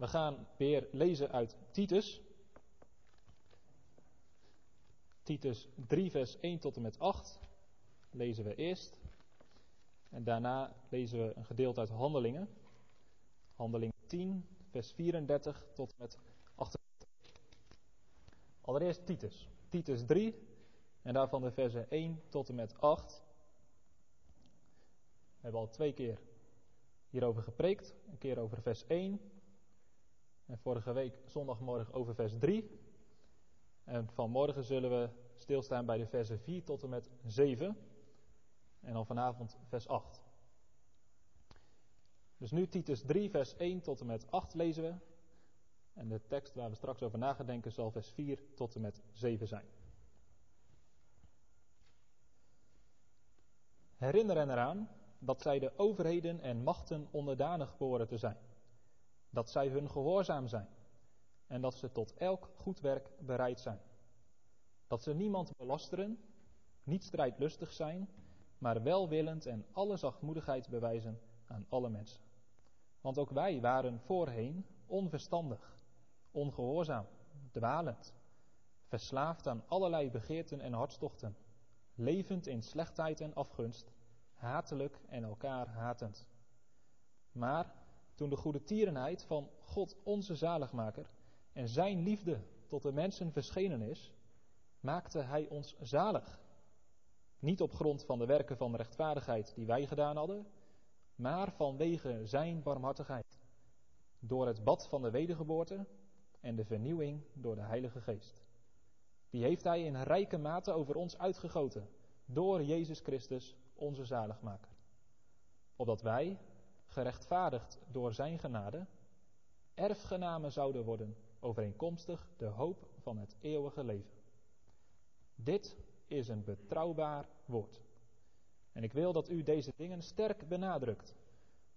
We gaan weer lezen uit Titus. Titus 3, vers 1 tot en met 8 lezen we eerst. En daarna lezen we een gedeelte uit Handelingen. Handelingen 10, vers 34 tot en met 38. Allereerst Titus. Titus 3 en daarvan de versen 1 tot en met 8. We hebben al twee keer hierover gepreekt. Een keer over vers 1. En vorige week zondagmorgen over vers 3. En vanmorgen zullen we stilstaan bij de versen 4 tot en met 7. En dan vanavond vers 8. Dus nu Titus 3, vers 1 tot en met 8 lezen we. En de tekst waar we straks over na gaan denken zal vers 4 tot en met 7 zijn. Herinner hen eraan dat zij de overheden en machten onderdanig behoren te zijn. Dat zij hun gehoorzaam zijn. En dat ze tot elk goed werk bereid zijn. Dat ze niemand belasteren, niet strijdlustig zijn, maar welwillend en alle zachtmoedigheid bewijzen aan alle mensen. Want ook wij waren voorheen onverstandig, ongehoorzaam, dwalend, verslaafd aan allerlei begeerten en hartstochten, levend in slechtheid en afgunst, hatelijk en elkaar hatend. Maar toen de goede tierenheid van God onze zaligmaker en zijn liefde tot de mensen verschenen is, maakte hij ons zalig. Niet op grond van de werken van rechtvaardigheid die wij gedaan hadden, maar vanwege zijn barmhartigheid. Door het bad van de wedergeboorte en de vernieuwing door de Heilige Geest. Die heeft hij in rijke mate over ons uitgegoten, door Jezus Christus, onze zaligmaker. Opdat wij, gerechtvaardigd door zijn genade, erfgenamen zouden worden overeenkomstig de hoop van het eeuwige leven. Dit is een betrouwbaar woord. En ik wil dat u deze dingen sterk benadrukt,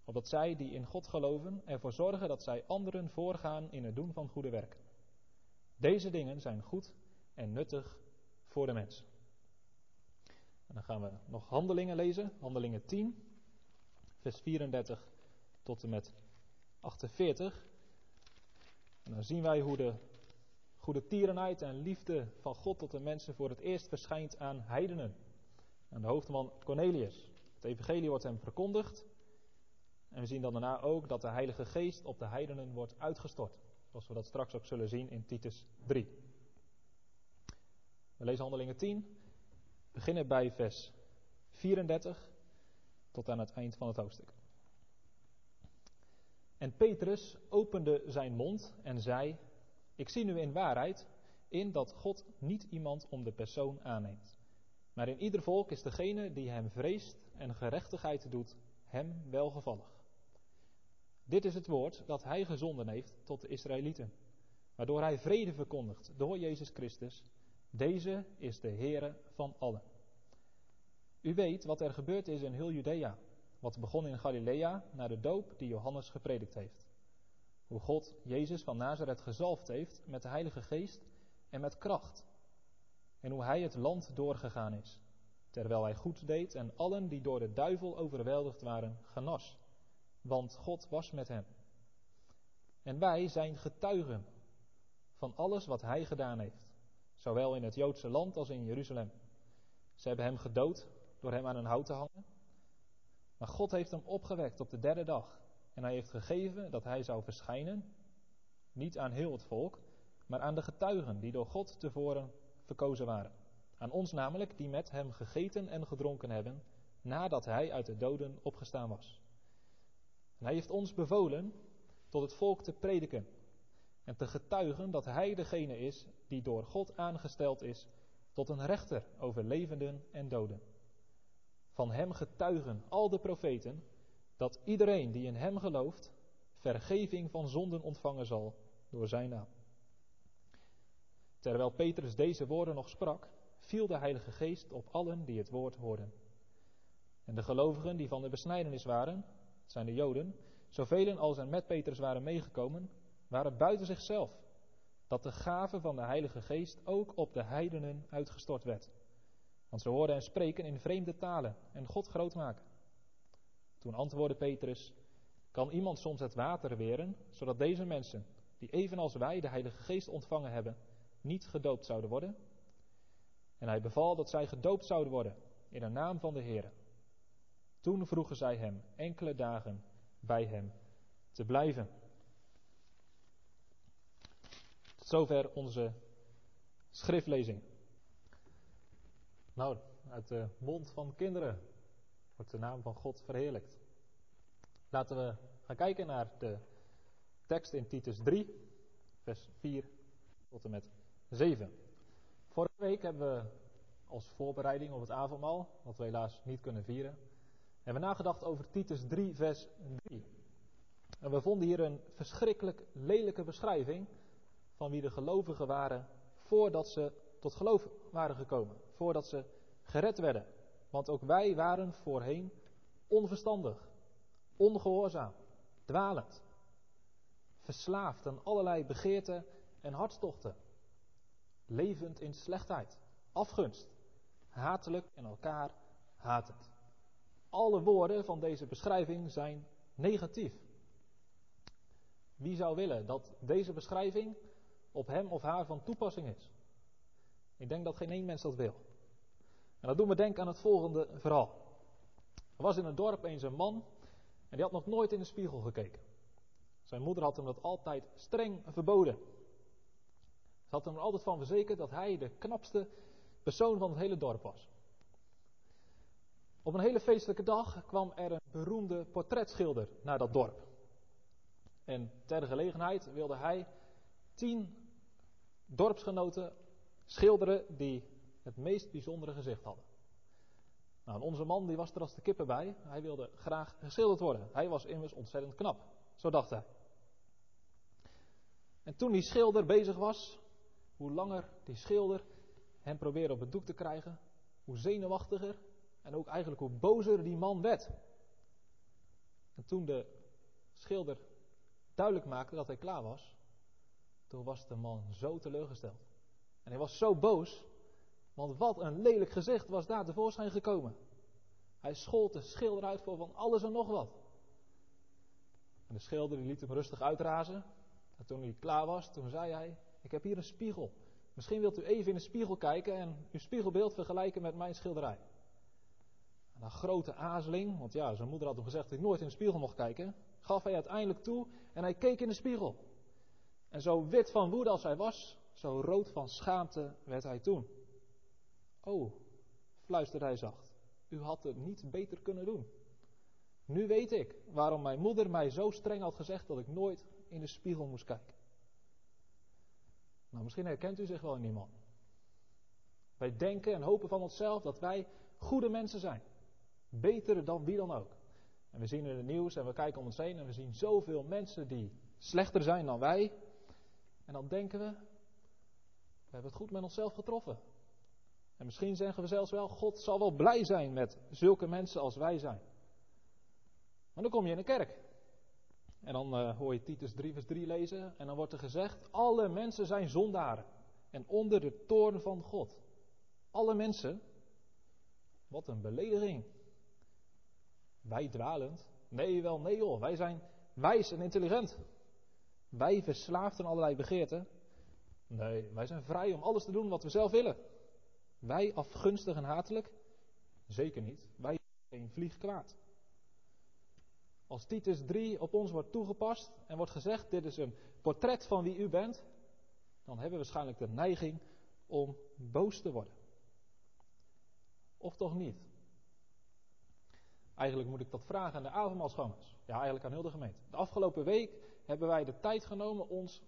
opdat zij die in God geloven ervoor zorgen dat zij anderen voorgaan in het doen van goede werken. Deze dingen zijn goed en nuttig voor de mens. En dan gaan we nog handelingen lezen, handelingen 10, vers 34 tot en met 48. En dan zien wij hoe de goede tierenheid en liefde van God tot de mensen voor het eerst verschijnt aan heidenen. Aan de hoofdman Cornelius. Het evangelie wordt hem verkondigd. En we zien dan daarna ook dat de Heilige Geest op de heidenen wordt uitgestort. Zoals we dat straks ook zullen zien in Titus 3. We lezen handelingen 10. Beginnen bij vers 34 tot aan het eind van het hoofdstuk. En Petrus opende zijn mond en zei: Ik zie nu in waarheid in dat God niet iemand om de persoon aanneemt. Maar in ieder volk is degene die hem vreest en gerechtigheid doet, hem welgevallig. Dit is het woord dat hij gezonden heeft tot de Israëlieten, waardoor hij vrede verkondigt door Jezus Christus. Deze is de Heere van allen. U weet wat er gebeurd is in heel Judea, wat begon in Galilea na de doop die Johannes gepredikt heeft. Hoe God Jezus van Nazareth gezalfd heeft met de Heilige Geest en met kracht. En hoe hij het land doorgegaan is, terwijl hij goed deed en allen die door de duivel overweldigd waren, genas. Want God was met hem. En wij zijn getuigen van alles wat hij gedaan heeft, zowel in het Joodse land als in Jeruzalem. Ze hebben hem gedood door hem aan een hout te hangen. Maar God heeft hem opgewekt op de derde dag. En hij heeft gegeven dat hij zou verschijnen, niet aan heel het volk, maar aan de getuigen die door God tevoren verkozen waren. Aan ons namelijk, die met hem gegeten en gedronken hebben, nadat hij uit de doden opgestaan was. En hij heeft ons bevolen tot het volk te prediken en te getuigen dat hij degene is die door God aangesteld is tot een rechter over levenden en doden. Van hem getuigen al de profeten dat iedereen die in hem gelooft vergeving van zonden ontvangen zal door zijn naam. Terwijl Petrus deze woorden nog sprak, viel de Heilige Geest op allen die het woord hoorden. En de gelovigen die van de besnijdenis waren, het zijn de Joden, zoveel als er met Petrus waren meegekomen, waren buiten zichzelf, dat de gave van de Heilige Geest ook op de heidenen uitgestort werd. Want ze hoorden hen spreken in vreemde talen en God groot maken. Toen antwoordde Petrus: Kan iemand soms het water weren, zodat deze mensen, die evenals wij de Heilige Geest ontvangen hebben, niet gedoopt zouden worden? En hij beval dat zij gedoopt zouden worden in de naam van de Heer. Toen vroegen zij hem enkele dagen bij hem te blijven. Tot zover onze schriftlezing. Nou, uit de mond van kinderen wordt de naam van God verheerlijkt. Laten we gaan kijken naar de tekst in Titus 3, vers 4 tot en met 7. Vorige week hebben we als voorbereiding op het avondmaal, wat we helaas niet kunnen vieren, hebben we nagedacht over Titus 3, vers 3. En we vonden hier een verschrikkelijk lelijke beschrijving van wie de gelovigen waren voordat ze tot geloof waren gekomen, voordat ze gered werden. Want ook wij waren voorheen onverstandig, ongehoorzaam, dwalend, verslaafd aan allerlei begeerten en hartstochten, levend in slechtheid, afgunst, hatelijk en elkaar hatend. Alle woorden van deze beschrijving zijn negatief. Wie zou willen dat deze beschrijving op hem of haar van toepassing is? Ik denk dat geen één mens dat wil. En dat doet me denken aan het volgende verhaal. Er was in het dorp eens een man en die had nog nooit in de spiegel gekeken. Zijn moeder had hem dat altijd streng verboden. Ze had hem er altijd van verzekerd dat hij de knapste persoon van het hele dorp was. Op een hele feestelijke dag kwam er een beroemde portretschilder naar dat dorp. En ter gelegenheid wilde hij tien dorpsgenoten schilderen die het meest bijzondere gezicht hadden. Nou, onze man die was er als de kippen bij. Hij wilde graag geschilderd worden. Hij was immers ontzettend knap. Zo dacht hij. En toen die schilder bezig was, hoe langer die schilder hem probeerde op het doek te krijgen, hoe zenuwachtiger en ook eigenlijk hoe bozer die man werd. En toen de schilder duidelijk maakte dat hij klaar was, toen was de man zo teleurgesteld. En hij was zo boos, want wat een lelijk gezicht was daar tevoorschijn gekomen. Hij schold de schilder uit voor van alles en nog wat. En de schilder liet hem rustig uitrazen. En toen hij klaar was, toen zei hij: Ik heb hier een spiegel. Misschien wilt u even in de spiegel kijken en uw spiegelbeeld vergelijken met mijn schilderij. En na grote aarzeling, want ja, zijn moeder had hem gezegd dat hij nooit in de spiegel mocht kijken, gaf hij uiteindelijk toe en hij keek in de spiegel. En zo wit van woede als hij was, zo rood van schaamte werd hij toen. Oh, fluisterde hij zacht, u had het niet beter kunnen doen. Nu weet ik waarom mijn moeder mij zo streng had gezegd dat ik nooit in de spiegel moest kijken. Nou, misschien herkent u zich wel in die man. Wij denken en hopen van onszelf dat wij goede mensen zijn. Beter dan wie dan ook. En we zien in het nieuws en we kijken om ons heen en we zien zoveel mensen die slechter zijn dan wij. En dan denken we, we hebben het goed met onszelf getroffen. En misschien zeggen we zelfs wel, God zal wel blij zijn met zulke mensen als wij zijn. Maar dan kom je in de kerk. En dan uh, hoor je Titus 3 vers 3 lezen en dan wordt er gezegd, alle mensen zijn zondaren en onder de toorn van God. Alle mensen? Wat een belediging. Wij dwalend? Nee, wel nee hoor, wij zijn wijs en intelligent. Wij verslaafd aan allerlei begeerten? Nee, wij zijn vrij om alles te doen wat we zelf willen. Wij afgunstig en hatelijk? Zeker niet. Wij geen vlieg kwaad. Als Titus 3 op ons wordt toegepast en wordt gezegd: dit is een portret van wie u bent, dan hebben we waarschijnlijk de neiging om boos te worden. Of toch niet? Eigenlijk moet ik dat vragen aan de avondmaalschoners. Ja, eigenlijk aan heel de gemeente. De afgelopen week hebben wij de tijd genomen ons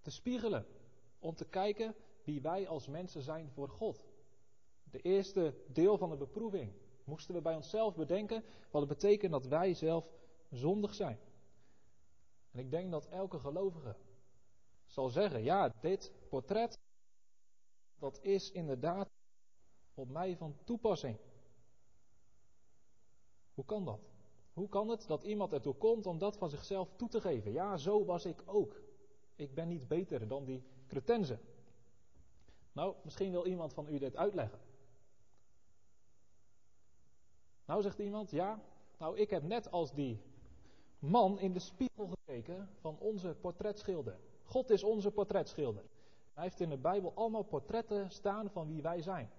te spiegelen. Om te kijken wie wij als mensen zijn voor God. De eerste deel van de beproeving moesten we bij onszelf bedenken wat het betekent dat wij zelf zondig zijn. En ik denk dat elke gelovige zal zeggen: ja, dit portret, dat is inderdaad op mij van toepassing. Hoe kan dat? Hoe kan het dat iemand ertoe komt om dat van zichzelf toe te geven? Ja, zo was ik ook. Ik ben niet beter dan die cretenzen. Nou, misschien wil iemand van u dit uitleggen. Nou, zegt iemand, ja, nou, ik heb net als die man in de spiegel gekeken van onze portretschilder. God is onze portretschilder. Hij heeft in de Bijbel allemaal portretten staan van wie wij zijn.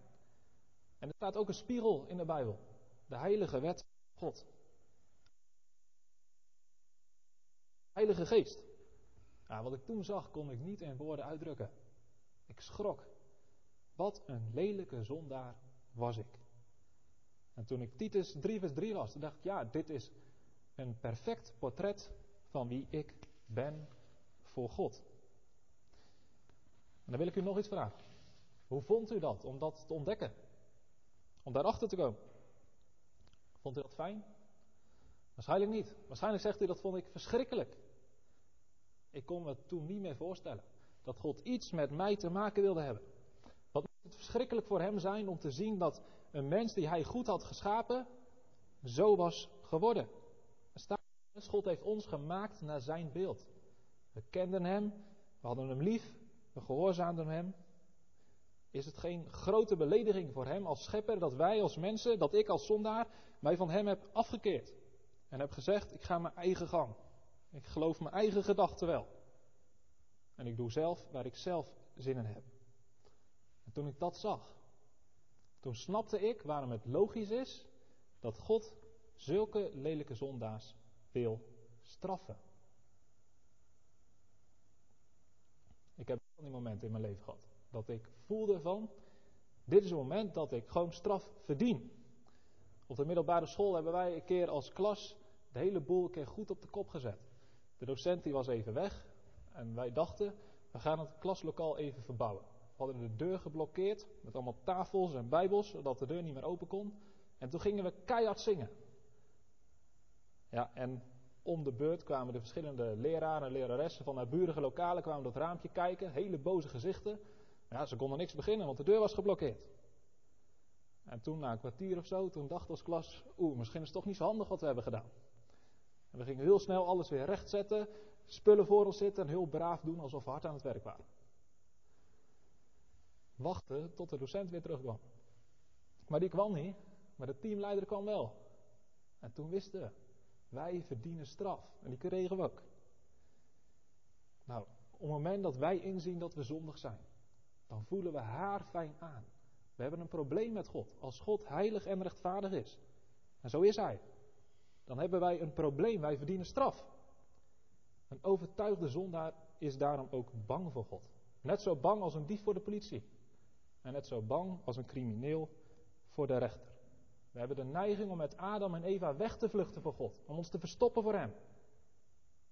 En er staat ook een spiegel in de Bijbel. De heilige wet van God. Heilige Geest. Nou, wat ik toen zag, kon ik niet in woorden uitdrukken. Ik schrok. Wat een lelijke zondaar was ik. En toen ik Titus 3 vers 3 las, dacht ik, ja, dit is een perfect portret van wie ik ben voor God. En dan wil ik u nog iets vragen. Hoe vond u dat om dat te ontdekken? Om daarachter te komen? Vond u dat fijn? Waarschijnlijk niet. Waarschijnlijk zegt u dat vond ik verschrikkelijk. Ik kon me toen niet meer voorstellen dat God iets met mij te maken wilde hebben. Wat moet het verschrikkelijk voor hem zijn om te zien dat een mens die hij goed had geschapen, zo was geworden. God heeft ons gemaakt naar zijn beeld. We kenden hem, we hadden hem lief, we gehoorzaamden hem. Is het geen grote belediging voor hem als schepper dat wij als mensen, dat ik als zondaar, mij van hem heb afgekeerd? En heb gezegd, ik ga mijn eigen gang. Ik geloof mijn eigen gedachten wel. En ik doe zelf waar ik zelf zin in heb. En toen ik dat zag, toen snapte ik waarom het logisch is dat God zulke lelijke zondaars wil straffen. Ik heb van die momenten in mijn leven gehad. Dat ik voelde van, dit is het moment dat ik gewoon straf verdien. Op de middelbare school hebben wij een keer als klas de hele boel een keer goed op de kop gezet. De docent die was even weg en wij dachten, we gaan het klaslokaal even verbouwen. We hadden de deur geblokkeerd met allemaal tafels en bijbels, zodat de deur niet meer open kon. En toen gingen we keihard zingen. Ja, en om de beurt kwamen de verschillende leraren en leraressen van naburige lokalen kwamen dat raampje kijken, hele boze gezichten. Ja, ze konden niks beginnen, want de deur was geblokkeerd. En toen, na een kwartier of zo, toen dacht als klas, oeh, misschien is het toch niet zo handig wat we hebben gedaan. En we gingen heel snel alles weer rechtzetten, spullen voor ons zitten en heel braaf doen alsof we hard aan het werk waren. Wachten tot de docent weer terugkwam. Maar die kwam niet, maar de teamleider kwam wel. En toen wisten we, wij verdienen straf. En die kregen we ook. Nou, op het moment dat wij inzien dat we zondig zijn, dan voelen we haar fijn aan. We hebben een probleem met God. Als God heilig en rechtvaardig is. En zo is Hij. Dan hebben wij een probleem. Wij verdienen straf. Een overtuigde zondaar is daarom ook bang voor God. Net zo bang als een dief voor de politie. En net zo bang als een crimineel voor de rechter. We hebben de neiging om met Adam en Eva weg te vluchten voor God, om ons te verstoppen voor Hem.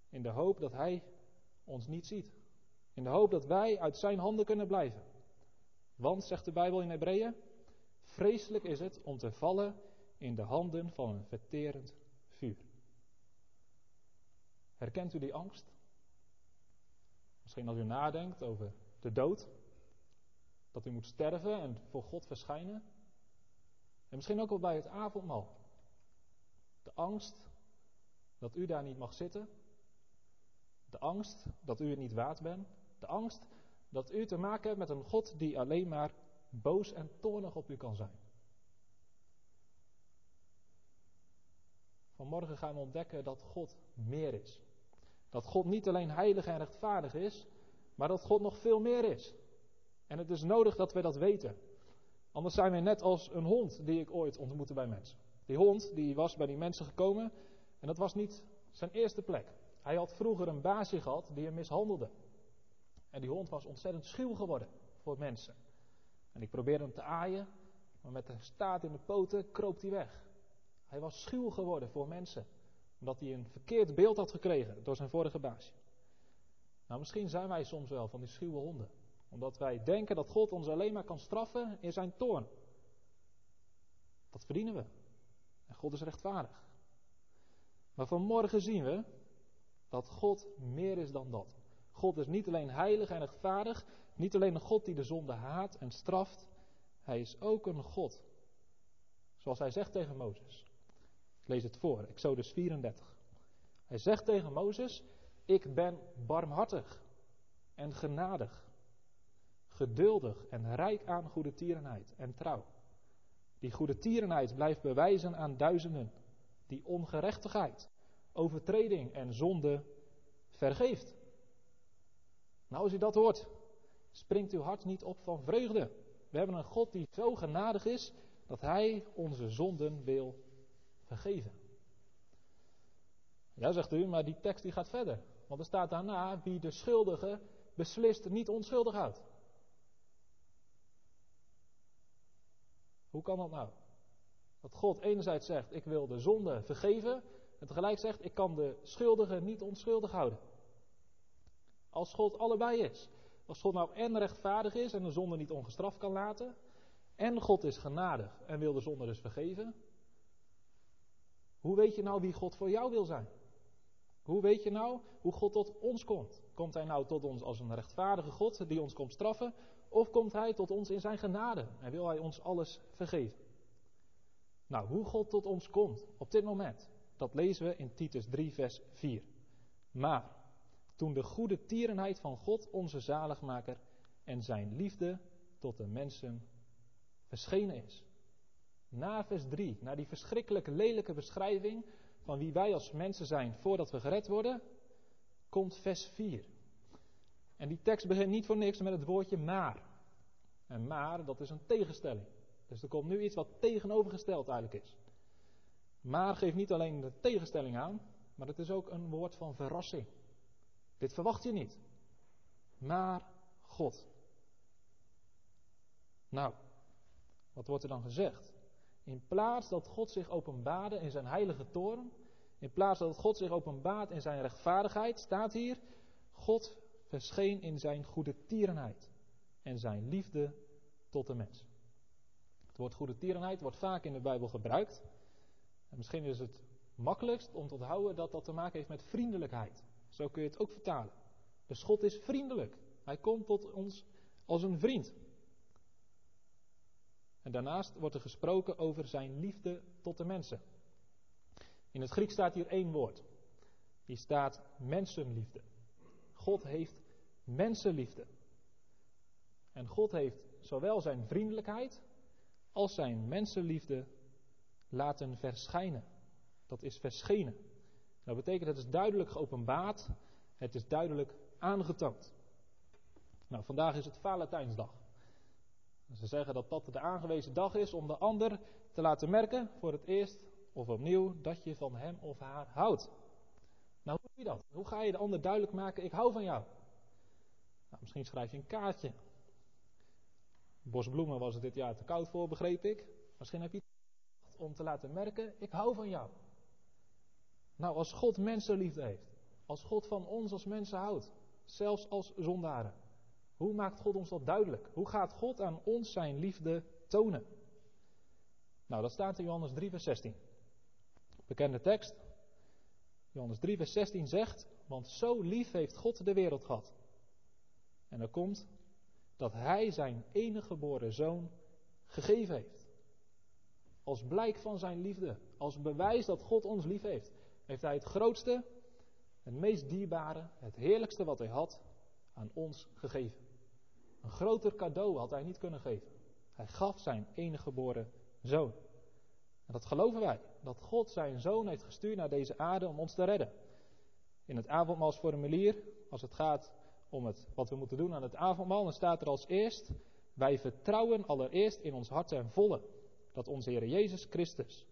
In de hoop dat Hij ons niet ziet. In de hoop dat wij uit Zijn handen kunnen blijven. Want, zegt de Bijbel in Hebreeën, vreselijk is het om te vallen in de handen van een verterend vuur. Herkent u die angst? Misschien als u nadenkt over de dood, dat u moet sterven en voor God verschijnen. En misschien ook wel bij het avondmaal. De angst dat u daar niet mag zitten. De angst dat u het niet waard bent. De angst dat u te maken hebt met een God die alleen maar boos en toornig op u kan zijn. Vanmorgen gaan we ontdekken dat God meer is. Dat God niet alleen heilig en rechtvaardig is, maar dat God nog veel meer is. En het is nodig dat we dat weten. Anders zijn we net als een hond die ik ooit ontmoette bij mensen. Die hond die was bij die mensen gekomen en dat was niet zijn eerste plek. Hij had vroeger een baasje gehad die hem mishandelde. En die hond was ontzettend schuw geworden voor mensen. En ik probeerde hem te aaien, maar met de staart in de poten kroop hij weg. Hij was schuw geworden voor mensen, omdat hij een verkeerd beeld had gekregen door zijn vorige baasje. Nou, misschien zijn wij soms wel van die schuwe honden omdat wij denken dat God ons alleen maar kan straffen in zijn toorn. Dat verdienen we. En God is rechtvaardig. Maar vanmorgen zien we dat God meer is dan dat. God is niet alleen heilig en rechtvaardig, niet alleen een God die de zonde haat en straft. Hij is ook een God. Zoals hij zegt tegen Mozes. Lees het voor, Exodus 34. Hij zegt tegen Mozes: Ik ben barmhartig en genadig geduldig en rijk aan goede tierenheid en trouw. Die goede tierenheid blijft bewijzen aan duizenden, die ongerechtigheid overtreding en zonde vergeeft. Nou, als u dat hoort, springt uw hart niet op van vreugde. We hebben een God die zo genadig is dat Hij onze zonden wil vergeven. Ja, zegt u, maar die tekst die gaat verder. Want er staat daarna wie de schuldige beslist niet onschuldig houdt. Hoe kan dat nou? Dat God enerzijds zegt, ik wil de zonde vergeven, en tegelijk zegt, ik kan de schuldige niet onschuldig houden. Als God allebei is. Als God nou en rechtvaardig is en de zonde niet ongestraft kan laten, en God is genadig en wil de zonde dus vergeven, hoe weet je nou wie God voor jou wil zijn? Hoe weet je nou hoe God tot ons komt? Komt Hij nou tot ons als een rechtvaardige God die ons komt straffen? Of komt Hij tot ons in zijn genade en wil Hij ons alles vergeven? Nou, hoe God tot ons komt op dit moment, dat lezen we in Titus 3, vers 4. Maar toen de goede tierenheid van God, onze zaligmaker, en zijn liefde tot de mensen verschenen is. Na vers 3, na die verschrikkelijk lelijke beschrijving van wie wij als mensen zijn voordat we gered worden, komt vers 4. En die tekst begint niet voor niks met het woordje maar. En maar, dat is een tegenstelling. Dus er komt nu iets wat tegenovergesteld eigenlijk is. Maar geeft niet alleen de tegenstelling aan, maar het is ook een woord van verrassing. Dit verwacht je niet. Maar God. Nou, wat wordt er dan gezegd? In plaats dat God zich openbaarde in zijn heilige toren, in plaats dat God zich openbaart in zijn rechtvaardigheid, staat hier: God verscheen in zijn goede tierenheid en zijn liefde tot de mens. Het woord goede tierenheid wordt vaak in de Bijbel gebruikt. En misschien is het makkelijkst om te onthouden dat dat te maken heeft met vriendelijkheid. Zo kun je het ook vertalen. Dus God is vriendelijk. Hij komt tot ons als een vriend. En daarnaast wordt er gesproken over zijn liefde tot de mensen. In het Grieks staat hier één woord. Hier staat mensenliefde. God heeft mensenliefde. En God heeft zowel zijn vriendelijkheid als zijn mensenliefde laten verschijnen. Dat is verschenen. Dat betekent het is duidelijk geopenbaard, het is duidelijk aangetoond. Nou, vandaag is het Valentijnsdag. Ze zeggen dat dat de aangewezen dag is om de ander te laten merken, voor het eerst of opnieuw, dat je van hem of haar houdt. Nou, hoe doe je dat? Hoe ga je de ander duidelijk maken, ik hou van jou? Nou, misschien schrijf je een kaartje. Bosbloemen was het dit jaar te koud voor, begreep ik. Misschien heb je om te laten merken, ik hou van jou. Nou, als God mensenliefde heeft, als God van ons als mensen houdt, zelfs als zondaren, hoe maakt God ons dat duidelijk? Hoe gaat God aan ons zijn liefde tonen? Nou, dat staat in Johannes 3, vers 16. Bekende tekst. Johannes 3, vers 16 zegt: Want zo lief heeft God de wereld gehad. En er komt dat Hij zijn enige geboren zoon gegeven heeft. Als blijk van zijn liefde, als bewijs dat God ons lief heeft, heeft Hij het grootste, het meest dierbare, het heerlijkste wat Hij had, aan ons gegeven. Een groter cadeau had Hij niet kunnen geven. Hij gaf zijn enige geboren zoon. En dat geloven wij, dat God zijn zoon heeft gestuurd naar deze aarde om ons te redden. In het avondmaalsformulier, als het gaat om het, wat we moeten doen aan het avondmaal, dan staat er als eerst, wij vertrouwen allereerst in ons hart en volle dat onze Heer Jezus Christus,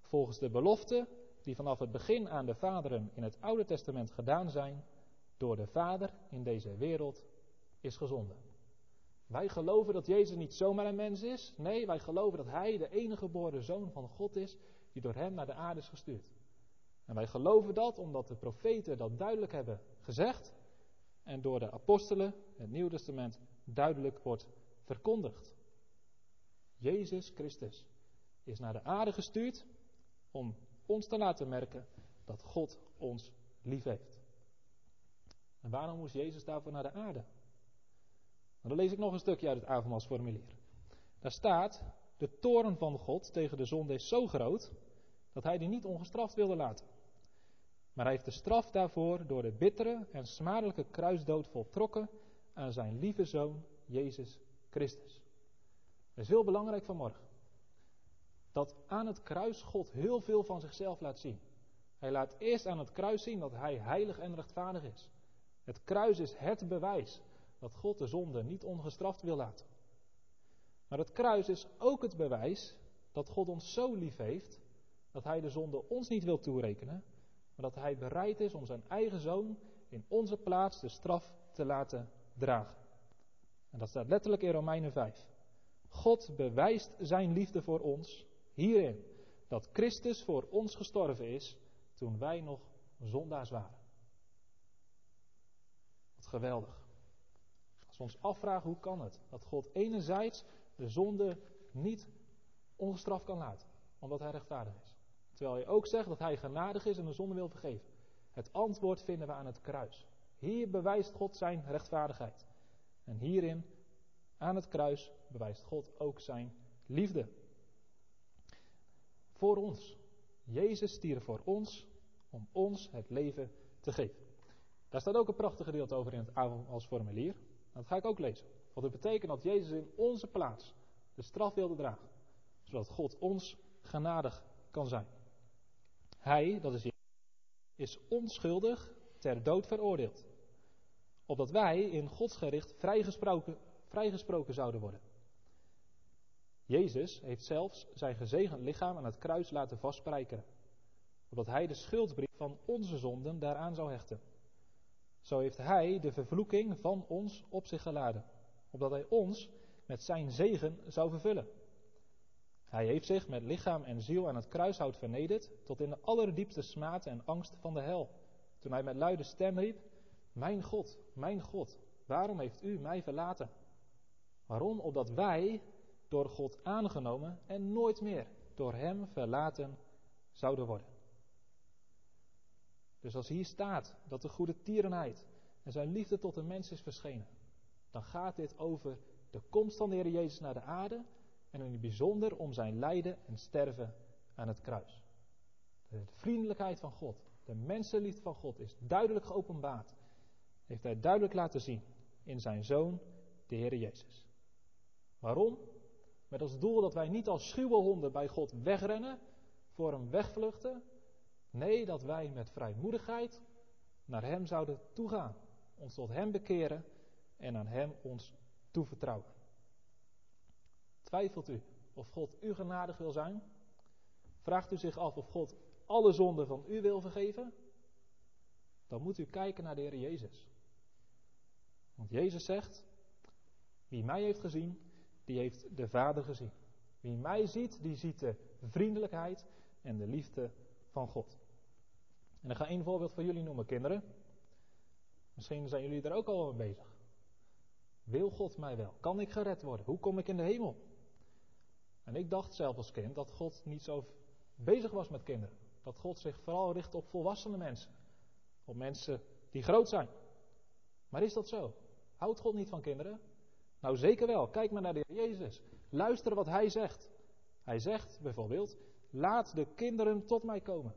volgens de belofte die vanaf het begin aan de vaderen in het Oude Testament gedaan zijn, door de Vader in deze wereld is gezonden. Wij geloven dat Jezus niet zomaar een mens is. Nee, wij geloven dat Hij de enige geboren zoon van God is, die door Hem naar de aarde is gestuurd. En wij geloven dat omdat de profeten dat duidelijk hebben gezegd en door de apostelen, het Nieuw Testament, duidelijk wordt verkondigd. Jezus Christus is naar de aarde gestuurd om ons te laten merken dat God ons lief heeft. En waarom moest Jezus daarvoor naar de aarde? Dan lees ik nog een stukje uit het avondmaalsformulier. Daar staat: De toren van God tegen de zonde is zo groot dat hij die niet ongestraft wilde laten. Maar hij heeft de straf daarvoor door de bittere en smadelijke kruisdood voltrokken aan zijn lieve zoon Jezus Christus. Dat is heel belangrijk vanmorgen. Dat aan het kruis God heel veel van zichzelf laat zien. Hij laat eerst aan het kruis zien dat hij heilig en rechtvaardig is. Het kruis is het bewijs dat God de zonde niet ongestraft wil laten. Maar het kruis is ook het bewijs dat God ons zo lief heeft dat hij de zonde ons niet wil toerekenen, maar dat hij bereid is om zijn eigen zoon in onze plaats de straf te laten dragen. En dat staat letterlijk in Romeinen 5. God bewijst zijn liefde voor ons hierin dat Christus voor ons gestorven is toen wij nog zondaars waren. Wat geweldig. Als ons afvragen hoe kan het dat God enerzijds de zonde niet ongestraft kan laten, omdat hij rechtvaardig is. Terwijl hij ook zegt dat hij genadig is en de zonde wil vergeven. Het antwoord vinden we aan het kruis. Hier bewijst God zijn rechtvaardigheid. En hierin, aan het kruis, bewijst God ook zijn liefde. Voor ons. Jezus stierf voor ons om ons het leven te geven. Daar staat ook een prachtig gedeelte over in het avondmaalsformulier. Dat ga ik ook lezen. Wat het betekent dat Jezus in onze plaats de straf wilde dragen. Zodat God ons genadig kan zijn. Hij, dat is Jezus, is onschuldig ter dood veroordeeld. Opdat wij in Gods gericht vrijgesproken, vrijgesproken zouden worden. Jezus heeft zelfs zijn gezegend lichaam aan het kruis laten vastspijkeren. Opdat hij de schuldbrief van onze zonden daaraan zou hechten. Zo heeft hij de vervloeking van ons op zich geladen. Opdat hij ons met zijn zegen zou vervullen. Hij heeft zich met lichaam en ziel aan het kruishout vernederd tot in de allerdiepste smaad en angst van de hel. Toen hij met luide stem riep, Mijn God, mijn God, waarom heeft u mij verlaten? Waarom? Opdat wij door God aangenomen en nooit meer door hem verlaten zouden worden. Dus als hier staat dat de goede tierenheid en zijn liefde tot de mens is verschenen, dan gaat dit over de komst van de Heer Jezus naar de aarde en in het bijzonder om zijn lijden en sterven aan het kruis. De vriendelijkheid van God, de mensenliefde van God is duidelijk geopenbaard. Heeft hij duidelijk laten zien in zijn zoon, de Heer Jezus. Waarom? Met als doel dat wij niet als schuwe honden bij God wegrennen, voor hem wegvluchten. Nee, dat wij met vrijmoedigheid naar hem zouden toegaan. Ons tot hem bekeren en aan hem ons toevertrouwen. Twijfelt u of God u genadig wil zijn? Vraagt u zich af of God alle zonden van u wil vergeven? Dan moet u kijken naar de Heer Jezus. Want Jezus zegt: Wie mij heeft gezien, die heeft de Vader gezien. Wie mij ziet, die ziet de vriendelijkheid en de liefde van God. En ik ga één voorbeeld van jullie noemen, kinderen. Misschien zijn jullie er ook al mee bezig. Wil God mij wel? Kan ik gered worden? Hoe kom ik in de hemel? En ik dacht zelf als kind dat God niet zo bezig was met kinderen. Dat God zich vooral richt op volwassene mensen. Op mensen die groot zijn. Maar is dat zo? Houdt God niet van kinderen? Nou zeker wel. Kijk maar naar de Heer Jezus. Luister wat Hij zegt. Hij zegt bijvoorbeeld: Laat de kinderen tot mij komen.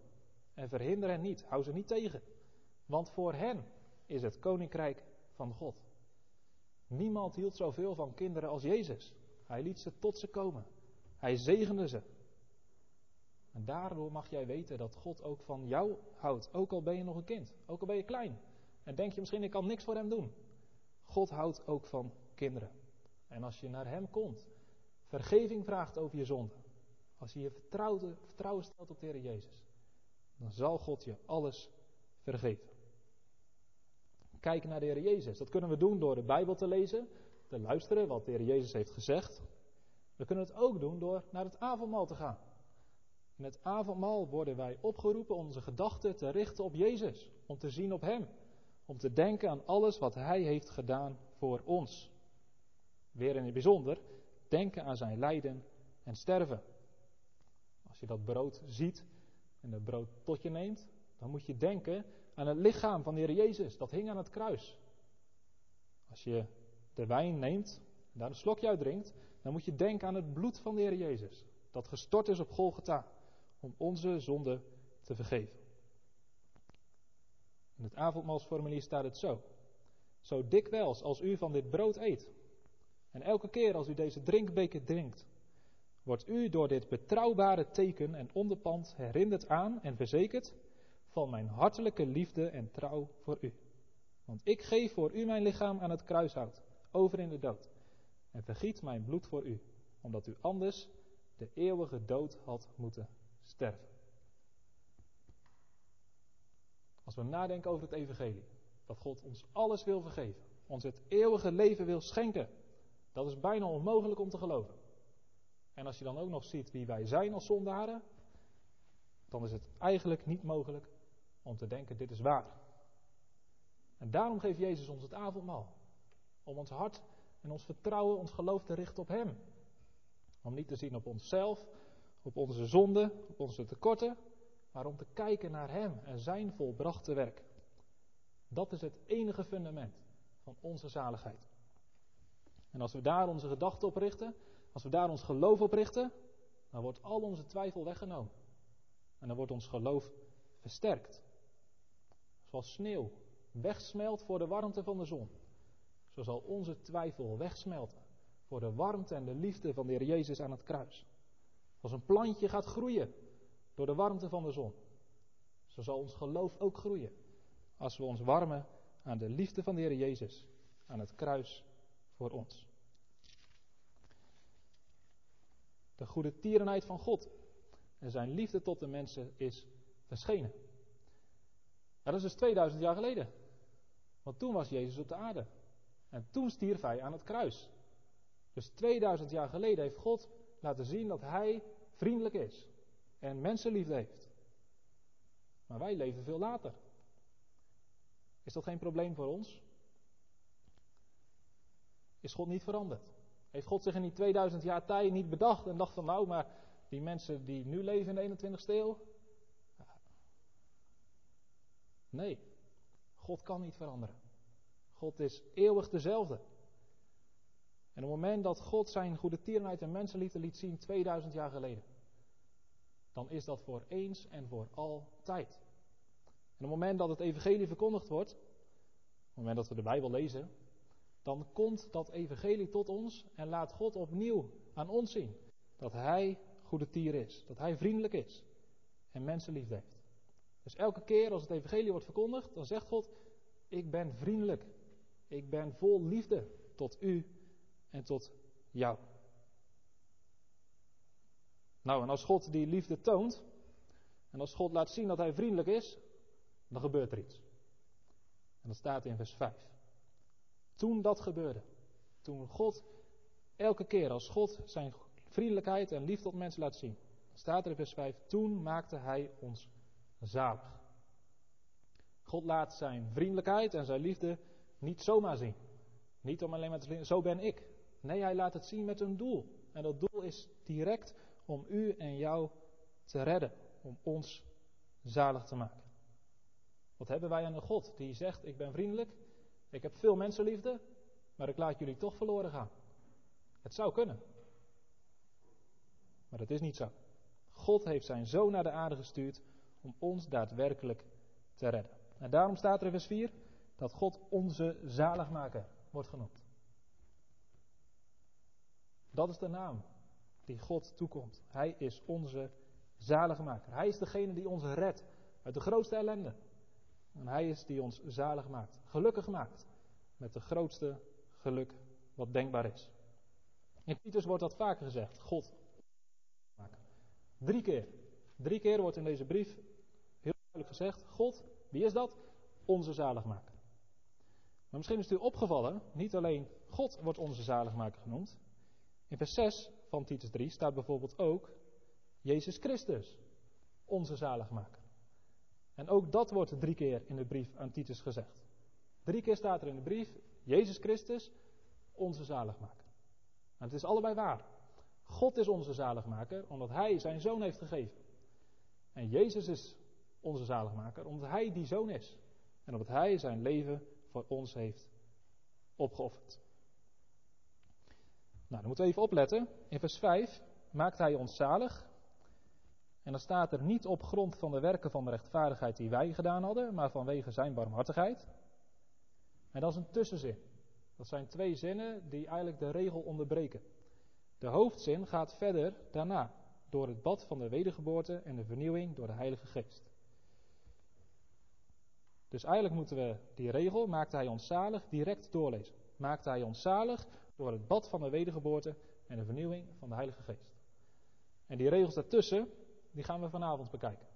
En verhinder hen niet. Hou ze niet tegen. Want voor hen is het koninkrijk van God. Niemand hield zoveel van kinderen als Jezus. Hij liet ze tot ze komen. Hij zegende ze. En daardoor mag jij weten dat God ook van jou houdt. Ook al ben je nog een kind. Ook al ben je klein. En denk je misschien, ik kan niks voor hem doen. God houdt ook van kinderen. En als je naar hem komt, vergeving vraagt over je zonde. Als je je vertrouwen, stelt op de Heer Jezus. Dan zal God je alles vergeven. Kijk naar de Heer Jezus. Dat kunnen we doen door de Bijbel te lezen. Te luisteren wat de Heer Jezus heeft gezegd. We kunnen het ook doen door naar het avondmaal te gaan. In het avondmaal worden wij opgeroepen onze gedachten te richten op Jezus, om te zien op Hem, om te denken aan alles wat Hij heeft gedaan voor ons. Weer in het bijzonder, denken aan Zijn lijden en sterven. Als je dat brood ziet en dat brood tot je neemt, dan moet je denken aan het lichaam van de Heer Jezus, dat hing aan het kruis. Als je de wijn neemt en daar een slokje uit drinkt, dan moet je denken aan het bloed van de Heer Jezus, dat gestort is op Golgotha, om onze zonde te vergeven. In het avondmaalsformulier staat het zo. Zo dikwijls als u van dit brood eet, en elke keer als u deze drinkbeker drinkt, wordt u door dit betrouwbare teken en onderpand herinnerd aan en verzekerd van mijn hartelijke liefde en trouw voor u. Want ik geef voor u mijn lichaam aan het kruishout, over in de dood, en vergiet mijn bloed voor u, omdat u anders de eeuwige dood had moeten sterven. Als we nadenken over het evangelie, dat God ons alles wil vergeven, ons het eeuwige leven wil schenken, dat is bijna onmogelijk om te geloven. En als je dan ook nog ziet wie wij zijn als zondaren, dan is het eigenlijk niet mogelijk om te denken dit is waar. En daarom geeft Jezus ons het avondmaal. Om ons hart en ons vertrouwen, ons geloof te richten op Hem. Om niet te zien op onszelf, op onze zonden, op onze tekorten, maar om te kijken naar Hem en Zijn volbrachte werk. Dat is het enige fundament van onze zaligheid. En als we daar onze gedachten op richten, als we daar ons geloof op richten, dan wordt al onze twijfel weggenomen. En dan wordt ons geloof versterkt. Zoals sneeuw wegsmelt voor de warmte van de zon. Zo zal onze twijfel wegsmelten voor de warmte en de liefde van de Heer Jezus aan het kruis. Als een plantje gaat groeien door de warmte van de zon. Zo zal ons geloof ook groeien als we ons warmen aan de liefde van de Heer Jezus aan het kruis voor ons. De goede tierenheid van God en zijn liefde tot de mensen is verschenen. dat is dus 2000 jaar geleden. Want toen was Jezus op de aarde. En toen stierf hij aan het kruis. Dus 2000 jaar geleden heeft God laten zien dat hij vriendelijk is. En mensenliefde heeft. Maar wij leven veel later. Is dat geen probleem voor ons? Is God niet veranderd? Heeft God zich in die 2000 jaar tijd niet bedacht en dacht van nou, maar die mensen die nu leven in de 21ste eeuw? Nee, God kan niet veranderen. God is eeuwig dezelfde. En op het moment dat God zijn goede tierenheid en mensenliefde liet zien 2000 jaar geleden, dan is dat voor eens en voor altijd. En op het moment dat het evangelie verkondigd wordt, op het moment dat we de Bijbel lezen, dan komt dat evangelie tot ons en laat God opnieuw aan ons zien dat Hij goede tier is, dat Hij vriendelijk is en mensenliefde heeft. Dus elke keer als het evangelie wordt verkondigd, dan zegt God, ik ben vriendelijk, ik ben vol liefde tot u en tot jou. Nou, en als God die liefde toont, en als God laat zien dat Hij vriendelijk is, dan gebeurt er iets. En dat staat in vers 5. Toen dat gebeurde, toen God elke keer als God zijn vriendelijkheid en liefde tot mensen laat zien, staat er in vers 5, toen maakte Hij ons zalig. God laat zijn vriendelijkheid en zijn liefde niet zomaar zien. Niet om alleen maar te zeggen, zo ben ik. Nee, hij laat het zien met een doel. En dat doel is direct om u en jou te redden. Om ons zalig te maken. Wat hebben wij aan een God die zegt, ik ben vriendelijk, ik heb veel mensenliefde, maar ik laat jullie toch verloren gaan. Het zou kunnen. Maar dat is niet zo. God heeft zijn zoon naar de aarde gestuurd om ons daadwerkelijk te redden. En daarom staat er in vers 4 dat God onze zaligmaker wordt genoemd. Dat is de naam die God toekomt. Hij is onze zaligmaker. Hij is degene die ons redt uit de grootste ellende. En hij is die ons zalig maakt, gelukkig maakt, met de grootste geluk wat denkbaar is. In Titus wordt dat vaker gezegd, God. Drie keer. Drie keer wordt in deze brief heel duidelijk gezegd, God, wie is dat? Onze zaligmaker. Maar misschien is het u opgevallen, niet alleen God wordt onze zaligmaker genoemd. In vers 6 van Titus 3 staat bijvoorbeeld ook Jezus Christus, onze zaligmaker. En ook dat wordt drie keer in de brief aan Titus gezegd. Drie keer staat er in de brief, Jezus Christus, onze zaligmaker. En het is allebei waar. God is onze zaligmaker, omdat Hij zijn zoon heeft gegeven. En Jezus is onze zaligmaker, omdat Hij die zoon is. En omdat Hij zijn leven voor ons heeft opgeofferd. Nou, dan moeten we even opletten. In vers 5 maakt Hij ons zalig. En dan staat er niet op grond van de werken van de rechtvaardigheid die wij gedaan hadden, maar vanwege Zijn barmhartigheid. En dat is een tussenzin. Dat zijn twee zinnen die eigenlijk de regel onderbreken. De hoofdzin gaat verder daarna, door het bad van de wedergeboorte en de vernieuwing door de Heilige Geest. Dus eigenlijk moeten we die regel, maakte hij ons zalig, direct doorlezen. Maakte hij ons zalig door het bad van de wedergeboorte en de vernieuwing van de Heilige Geest. En die regels daartussen, die gaan we vanavond bekijken.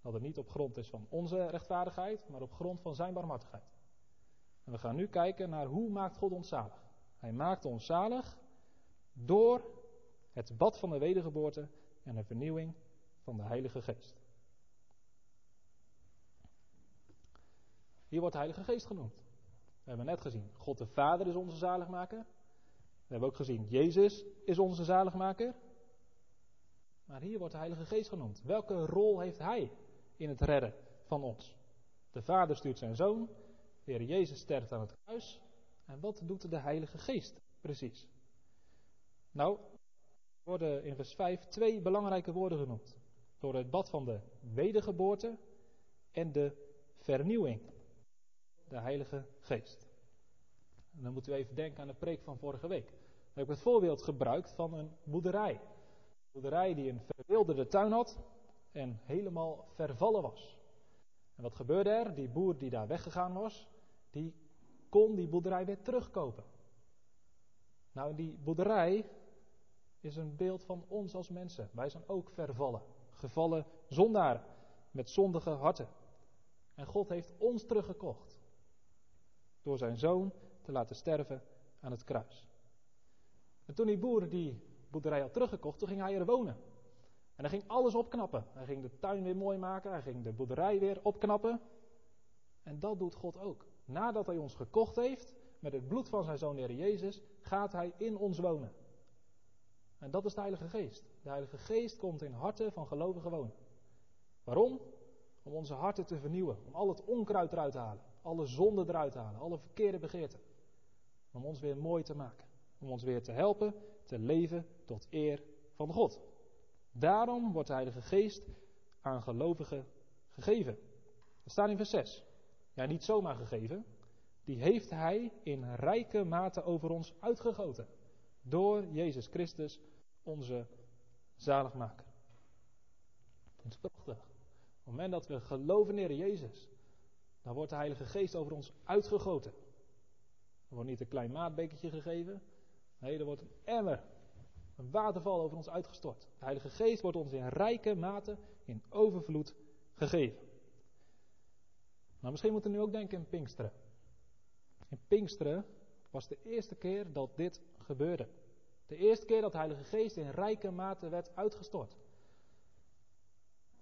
Dat het niet op grond is van onze rechtvaardigheid, maar op grond van zijn barmhartigheid. En we gaan nu kijken naar hoe maakt God ons zalig. Hij maakt ons zalig door het bad van de wedergeboorte en de vernieuwing van de Heilige Geest. Hier wordt de Heilige Geest genoemd. We hebben net gezien, God de Vader is onze zaligmaker. We hebben ook gezien, Jezus is onze zaligmaker. Maar hier wordt de Heilige Geest genoemd. Welke rol heeft Hij in het redden van ons? De Vader stuurt zijn Zoon, de Heer Jezus sterft aan het kruis. En wat doet de Heilige Geest precies? Nou, worden in vers 5 twee belangrijke woorden genoemd. Door het bad van de wedergeboorte en de vernieuwing. De Heilige Geest. En dan moeten we even denken aan de preek van vorige week. Dan heb ik het voorbeeld gebruikt van een boerderij. Boerderij die een verwilderde tuin had en helemaal vervallen was. En wat gebeurde er? Die boer die daar weggegaan was, die kon die boerderij weer terugkopen. Nou, die boerderij is een beeld van ons als mensen. Wij zijn ook vervallen, gevallen zondaren met zondige harten. En God heeft ons teruggekocht door zijn zoon te laten sterven aan het kruis. En toen die boer die boerderij had teruggekocht, toen ging hij er wonen. En hij ging alles opknappen. Hij ging de tuin weer mooi maken, hij ging de boerderij weer opknappen. En dat doet God ook. Nadat hij ons gekocht heeft, met het bloed van zijn zoon Heer Jezus, gaat hij in ons wonen. En dat is de Heilige Geest. De Heilige Geest komt in harten van gelovigen wonen. Waarom? Om onze harten te vernieuwen, om al het onkruid eruit te halen, alle zonde eruit te halen, alle verkeerde begeerten. Om ons weer mooi te maken, om ons weer te helpen te leven tot eer van God. Daarom wordt de Heilige Geest aan gelovigen gegeven. Dat staat in vers 6. Ja, niet zomaar gegeven. Die heeft Hij in rijke mate over ons uitgegoten. Door Jezus Christus, onze zaligmaker. Dat is prachtig. Op het moment dat we geloven in Jezus, dan wordt de Heilige Geest over ons uitgegoten. Er wordt niet een klein maatbekertje gegeven. Nee, er wordt een emmer, een waterval over ons uitgestort. De Heilige Geest wordt ons in rijke mate, in overvloed gegeven. Nou, misschien moeten we nu ook denken in Pinksteren. In Pinksteren was de eerste keer dat dit gebeurde. De eerste keer dat de Heilige Geest in rijke mate werd uitgestort.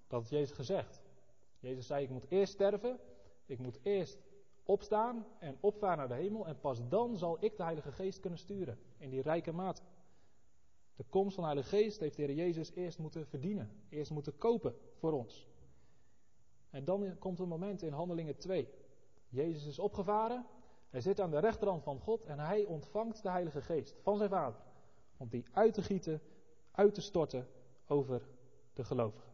Dat had Jezus gezegd. Jezus zei: Ik moet eerst sterven, ik moet eerst opstaan en opvaren naar de hemel. En pas dan zal ik de Heilige Geest kunnen sturen. In die rijke mate. De komst van de Heilige Geest heeft de Heer Jezus eerst moeten verdienen. Eerst moeten kopen voor ons. En dan komt een moment in Handelingen 2. Jezus is opgevaren. Hij zit aan de rechterhand van God en hij ontvangt de Heilige Geest van zijn Vader. Om die uit te gieten, uit te storten over de gelovigen.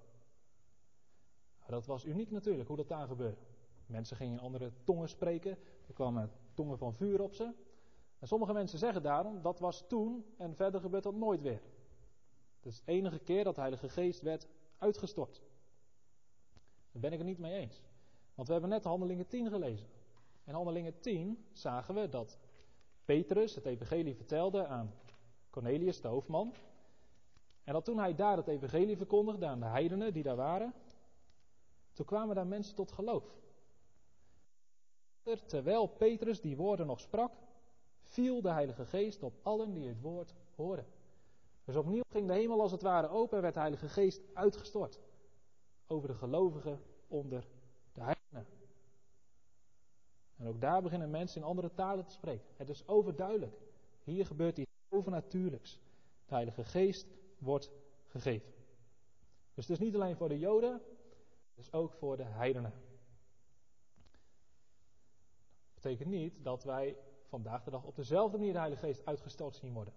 Dat was uniek natuurlijk, hoe dat daar gebeurde. Mensen gingen in andere tongen spreken. Er kwamen tongen van vuur op ze. En sommige mensen zeggen daarom, dat was toen en verder gebeurt dat nooit weer. Het is de enige keer dat de Heilige Geest werd uitgestort. Daar ben ik het niet mee eens. Want we hebben net Handelingen 10 gelezen. In Handelingen 10 zagen we dat Petrus het evangelie vertelde aan Cornelius, de hoofdman. En dat toen hij daar het evangelie verkondigde aan de heidenen die daar waren, toen kwamen daar mensen tot geloof. Terwijl Petrus die woorden nog sprak, viel de Heilige Geest op allen die het woord hoorden. Dus opnieuw ging de hemel als het ware open en werd de Heilige Geest uitgestort over de gelovigen onder de heidenen. En ook daar beginnen mensen in andere talen te spreken. Het is overduidelijk. Hier gebeurt iets overnatuurlijks. De Heilige Geest wordt gegeven. Dus het is niet alleen voor de Joden, het is ook voor de heidenen. Dat betekent niet dat wij vandaag de dag op dezelfde manier de Heilige Geest uitgestort zien worden.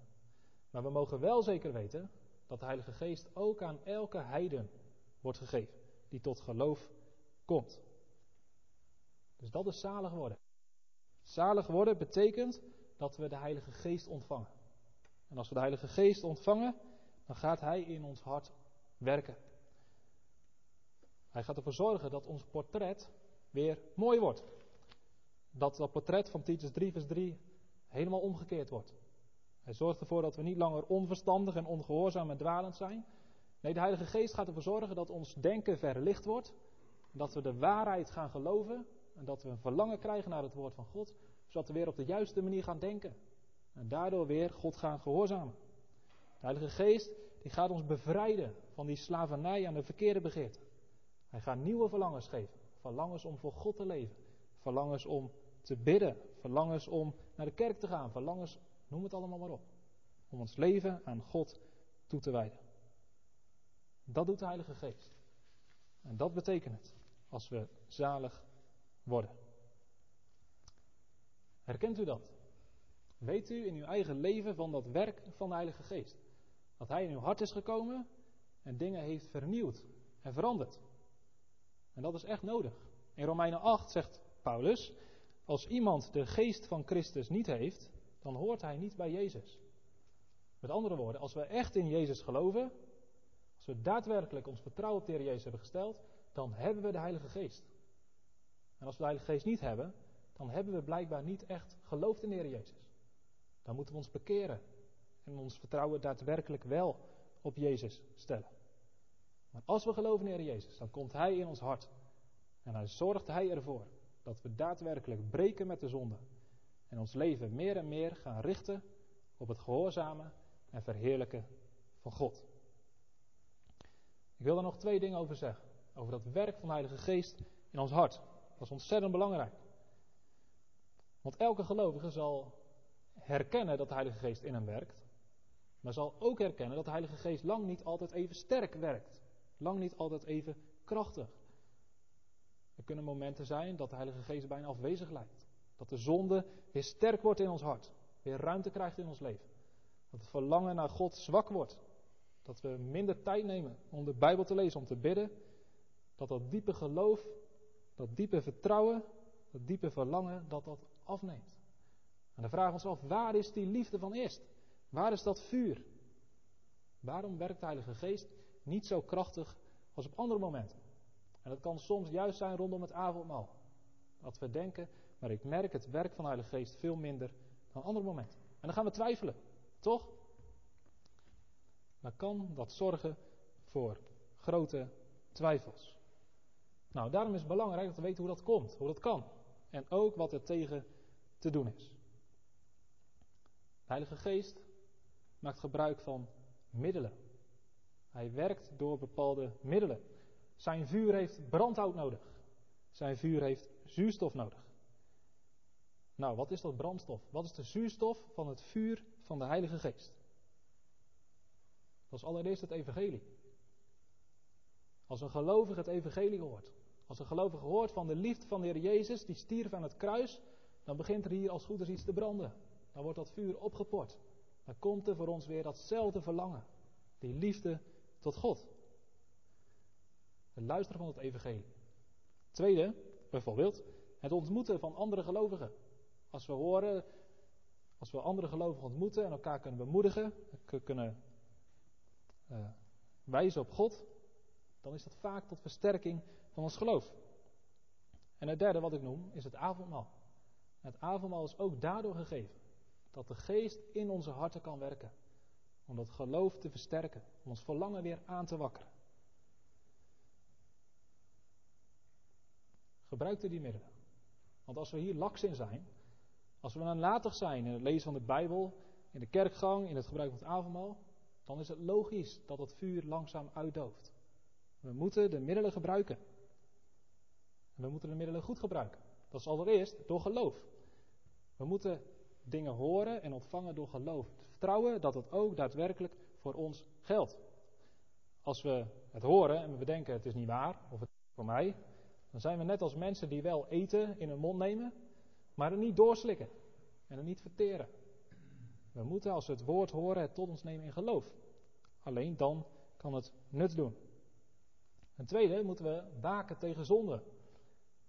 Maar we mogen wel zeker weten dat de Heilige Geest ook aan elke heiden wordt gegeven die tot geloof komt. Dus dat is zalig worden. Zalig worden betekent dat we de Heilige Geest ontvangen. En als we de Heilige Geest ontvangen, dan gaat Hij in ons hart werken. Hij gaat ervoor zorgen dat ons portret weer mooi wordt. Dat dat portret van Titus 3 vers 3 helemaal omgekeerd wordt. Hij zorgt ervoor dat we niet langer onverstandig en ongehoorzaam en dwalend zijn. Nee, de Heilige Geest gaat ervoor zorgen dat ons denken verlicht wordt. Dat we de waarheid gaan geloven. En dat we een verlangen krijgen naar het woord van God. Zodat we weer op de juiste manier gaan denken. En daardoor weer God gaan gehoorzamen. De Heilige Geest die gaat ons bevrijden van die slavernij aan de verkeerde begeerte. Hij gaat nieuwe verlangens geven. Verlangens om voor God te leven. Verlangens om te bidden. Verlangens om naar de kerk te gaan. Verlangens, noem het allemaal maar op. Om ons leven aan God toe te wijden. Dat doet de Heilige Geest. En dat betekent het als we zalig worden. Herkent u dat? Weet u in uw eigen leven van dat werk van de Heilige Geest? Dat Hij in uw hart is gekomen en dingen heeft vernieuwd en veranderd. En dat is echt nodig. In Romeinen 8 zegt Paulus: Als iemand de geest van Christus niet heeft, dan hoort hij niet bij Jezus. Met andere woorden, als we echt in Jezus geloven, als we daadwerkelijk ons vertrouwen op de Heer Jezus hebben gesteld, dan hebben we de Heilige Geest. En als we de Heilige Geest niet hebben, dan hebben we blijkbaar niet echt geloofd in de Heer Jezus. Dan moeten we ons bekeren en ons vertrouwen daadwerkelijk wel op Jezus stellen. Maar als we geloven in de Heer Jezus, dan komt Hij in ons hart. En dan zorgt Hij ervoor dat we daadwerkelijk breken met de zonde. En ons leven meer en meer gaan richten op het gehoorzamen en verheerlijken van God. Ik wil daar nog twee dingen over zeggen. Over dat werk van de Heilige Geest in ons hart. Dat is ontzettend belangrijk. Want elke gelovige zal herkennen dat de Heilige Geest in hem werkt. Maar zal ook herkennen dat de Heilige Geest lang niet altijd even sterk werkt. Lang niet altijd even krachtig. Er kunnen momenten zijn dat de Heilige Geest bijna afwezig lijkt. Dat de zonde weer sterk wordt in ons hart. Weer ruimte krijgt in ons leven. Dat het verlangen naar God zwak wordt. Dat we minder tijd nemen om de Bijbel te lezen, om te bidden. Dat dat diepe geloof, dat diepe vertrouwen, dat diepe verlangen, dat dat afneemt. En dan vragen we ons af, waar is die liefde van eerst? Waar is dat vuur? Waarom werkt de Heilige Geest niet zo krachtig als op andere momenten? En dat kan soms juist zijn rondom het avondmaal. Dat we denken, maar ik merk het werk van de Heilige Geest veel minder dan andere momenten. En dan gaan we twijfelen, toch? Dan kan dat zorgen voor grote twijfels. Nou, daarom is het belangrijk dat we weten hoe dat komt, hoe dat kan. En ook wat er tegen te doen is. De Heilige Geest maakt gebruik van middelen. Hij werkt door bepaalde middelen. Zijn vuur heeft brandhout nodig. Zijn vuur heeft zuurstof nodig. Nou, wat is dat brandstof? Wat is de zuurstof van het vuur van de Heilige Geest? Dat is allereerst het evangelie. Als een gelovige het evangelie hoort, als een gelovige hoort van de liefde van de Heer Jezus, die stierf aan het kruis, dan begint er hier als goed is iets te branden. Dan wordt dat vuur opgeport. Dan komt er voor ons weer datzelfde verlangen. Die liefde tot God. Het luisteren van het evangelie. Tweede, bijvoorbeeld, het ontmoeten van andere gelovigen. Als we horen, als we andere gelovigen ontmoeten en elkaar kunnen bemoedigen, kunnen uh, wijzen op God, dan is dat vaak tot versterking van ons geloof. En het derde wat ik noem is het avondmaal. Het avondmaal is ook daardoor gegeven dat de geest in onze harten kan werken. Om dat geloof te versterken, om ons verlangen weer aan te wakkeren. Gebruik er die middelen. Want als we hier laks in zijn, als we nalatig zijn in het lezen van de Bijbel, in de kerkgang, in het gebruik van het avondmaal, dan is het logisch dat het vuur langzaam uitdooft. We moeten de middelen gebruiken. En we moeten de middelen goed gebruiken. Dat is allereerst door geloof. We moeten dingen horen en ontvangen door geloof. Vertrouwen dat het ook daadwerkelijk voor ons geldt. Als we het horen en we bedenken het is niet waar, of het is voor mij, dan zijn we net als mensen die wel eten in hun mond nemen, maar het niet doorslikken en het niet verteren. We moeten als we het woord horen het tot ons nemen in geloof. Alleen dan kan het nut doen. Ten tweede moeten we waken tegen zonde.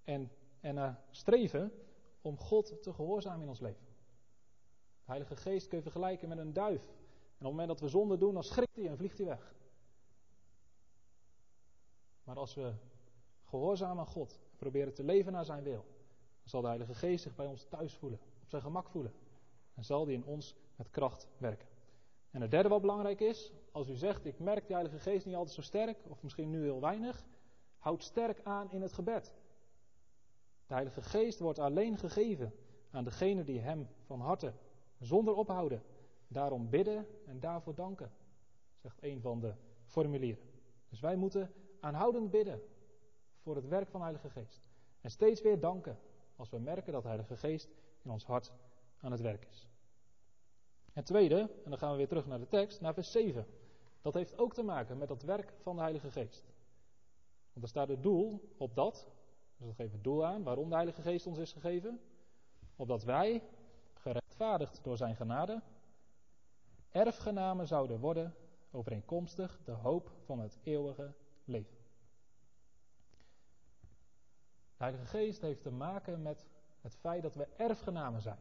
En, en streven om God te gehoorzamen in ons leven. De Heilige Geest kun je vergelijken met een duif. En op het moment dat we zonde doen, dan schrikt hij en vliegt hij weg. Maar als we gehoorzamen aan God, proberen te leven naar zijn wil, dan zal de Heilige Geest zich bij ons thuis voelen, op zijn gemak voelen. En zal die in ons met kracht werken. En het derde wat belangrijk is, als u zegt, ik merk de Heilige Geest niet altijd zo sterk, of misschien nu heel weinig, houd sterk aan in het gebed. De Heilige Geest wordt alleen gegeven aan degene die Hem van harte, zonder ophouden, daarom bidden en daarvoor danken, zegt een van de formulieren. Dus wij moeten aanhoudend bidden voor het werk van de Heilige Geest. En steeds weer danken als we merken dat de Heilige Geest in ons hart aan het werk is. Het tweede, en dan gaan we weer terug naar de tekst, naar vers 7. Dat heeft ook te maken met dat werk van de Heilige Geest. Want er staat het doel op dat, dus dat geeft het doel aan, waarom de Heilige Geest ons is gegeven. Opdat wij, gerechtvaardigd door zijn genade, erfgenamen zouden worden overeenkomstig de hoop van het eeuwige leven. De Heilige Geest heeft te maken met het feit dat we erfgenamen zijn.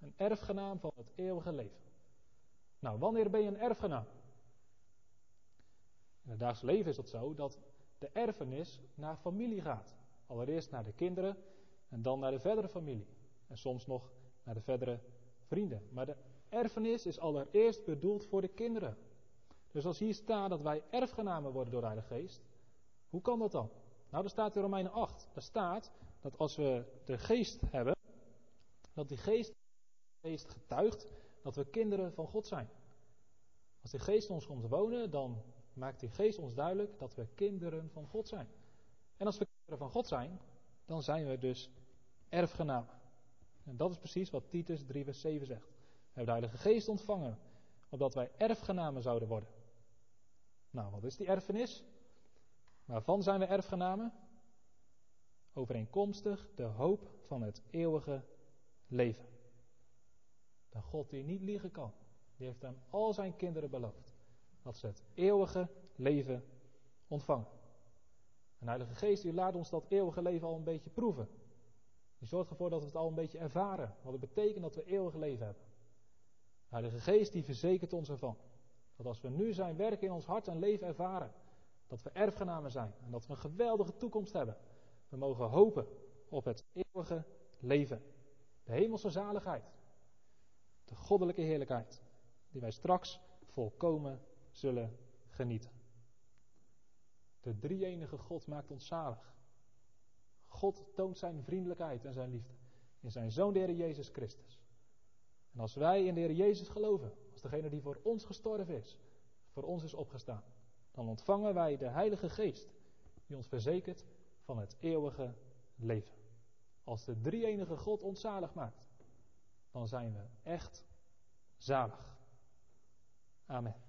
Een erfgenaam van het eeuwige leven. Nou, wanneer ben je een erfgenaam? In het dagelijks leven is het zo dat de erfenis naar familie gaat. Allereerst naar de kinderen en dan naar de verdere familie. En soms nog naar de verdere vrienden. Maar de erfenis is allereerst bedoeld voor de kinderen. Dus als hier staat dat wij erfgenamen worden door de Heilige Geest, hoe kan dat dan? Nou, er staat in Romeinen 8. Er staat dat als we de geest hebben, dat die geest, geest getuigt dat we kinderen van God zijn. Als die geest ons komt wonen, dan maakt die geest ons duidelijk dat we kinderen van God zijn. En als we kinderen van God zijn, dan zijn we dus erfgenamen. En dat is precies wat Titus 3 vers 7 zegt. We hebben de Heilige Geest ontvangen, opdat wij erfgenamen zouden worden. Nou, wat is die erfenis? Waarvan zijn we erfgenamen? Overeenkomstig de hoop van het eeuwige leven. De God die niet liegen kan, die heeft aan al zijn kinderen beloofd dat ze het eeuwige leven ontvangen. En Heilige Geest die laat ons dat eeuwige leven al een beetje proeven. Die zorgt ervoor dat we het al een beetje ervaren. Wat het betekent dat we eeuwig leven hebben. De Heilige Geest die verzekert ons ervan. Dat als we nu zijn werk in ons hart en leven ervaren, dat we erfgenamen zijn en dat we een geweldige toekomst hebben. We mogen hopen op het eeuwige leven. De hemelse zaligheid. De goddelijke heerlijkheid. Die wij straks volkomen zullen genieten. De drie-enige God maakt ons zalig. God toont zijn vriendelijkheid en zijn liefde in zijn Zoon, de Heer Jezus Christus. En als wij in de Heer Jezus geloven, als degene die voor ons gestorven is, voor ons is opgestaan, dan ontvangen wij de Heilige Geest, die ons verzekert van het eeuwige leven. Als de drie-enige God ons zalig maakt, dan zijn we echt zalig. Amen.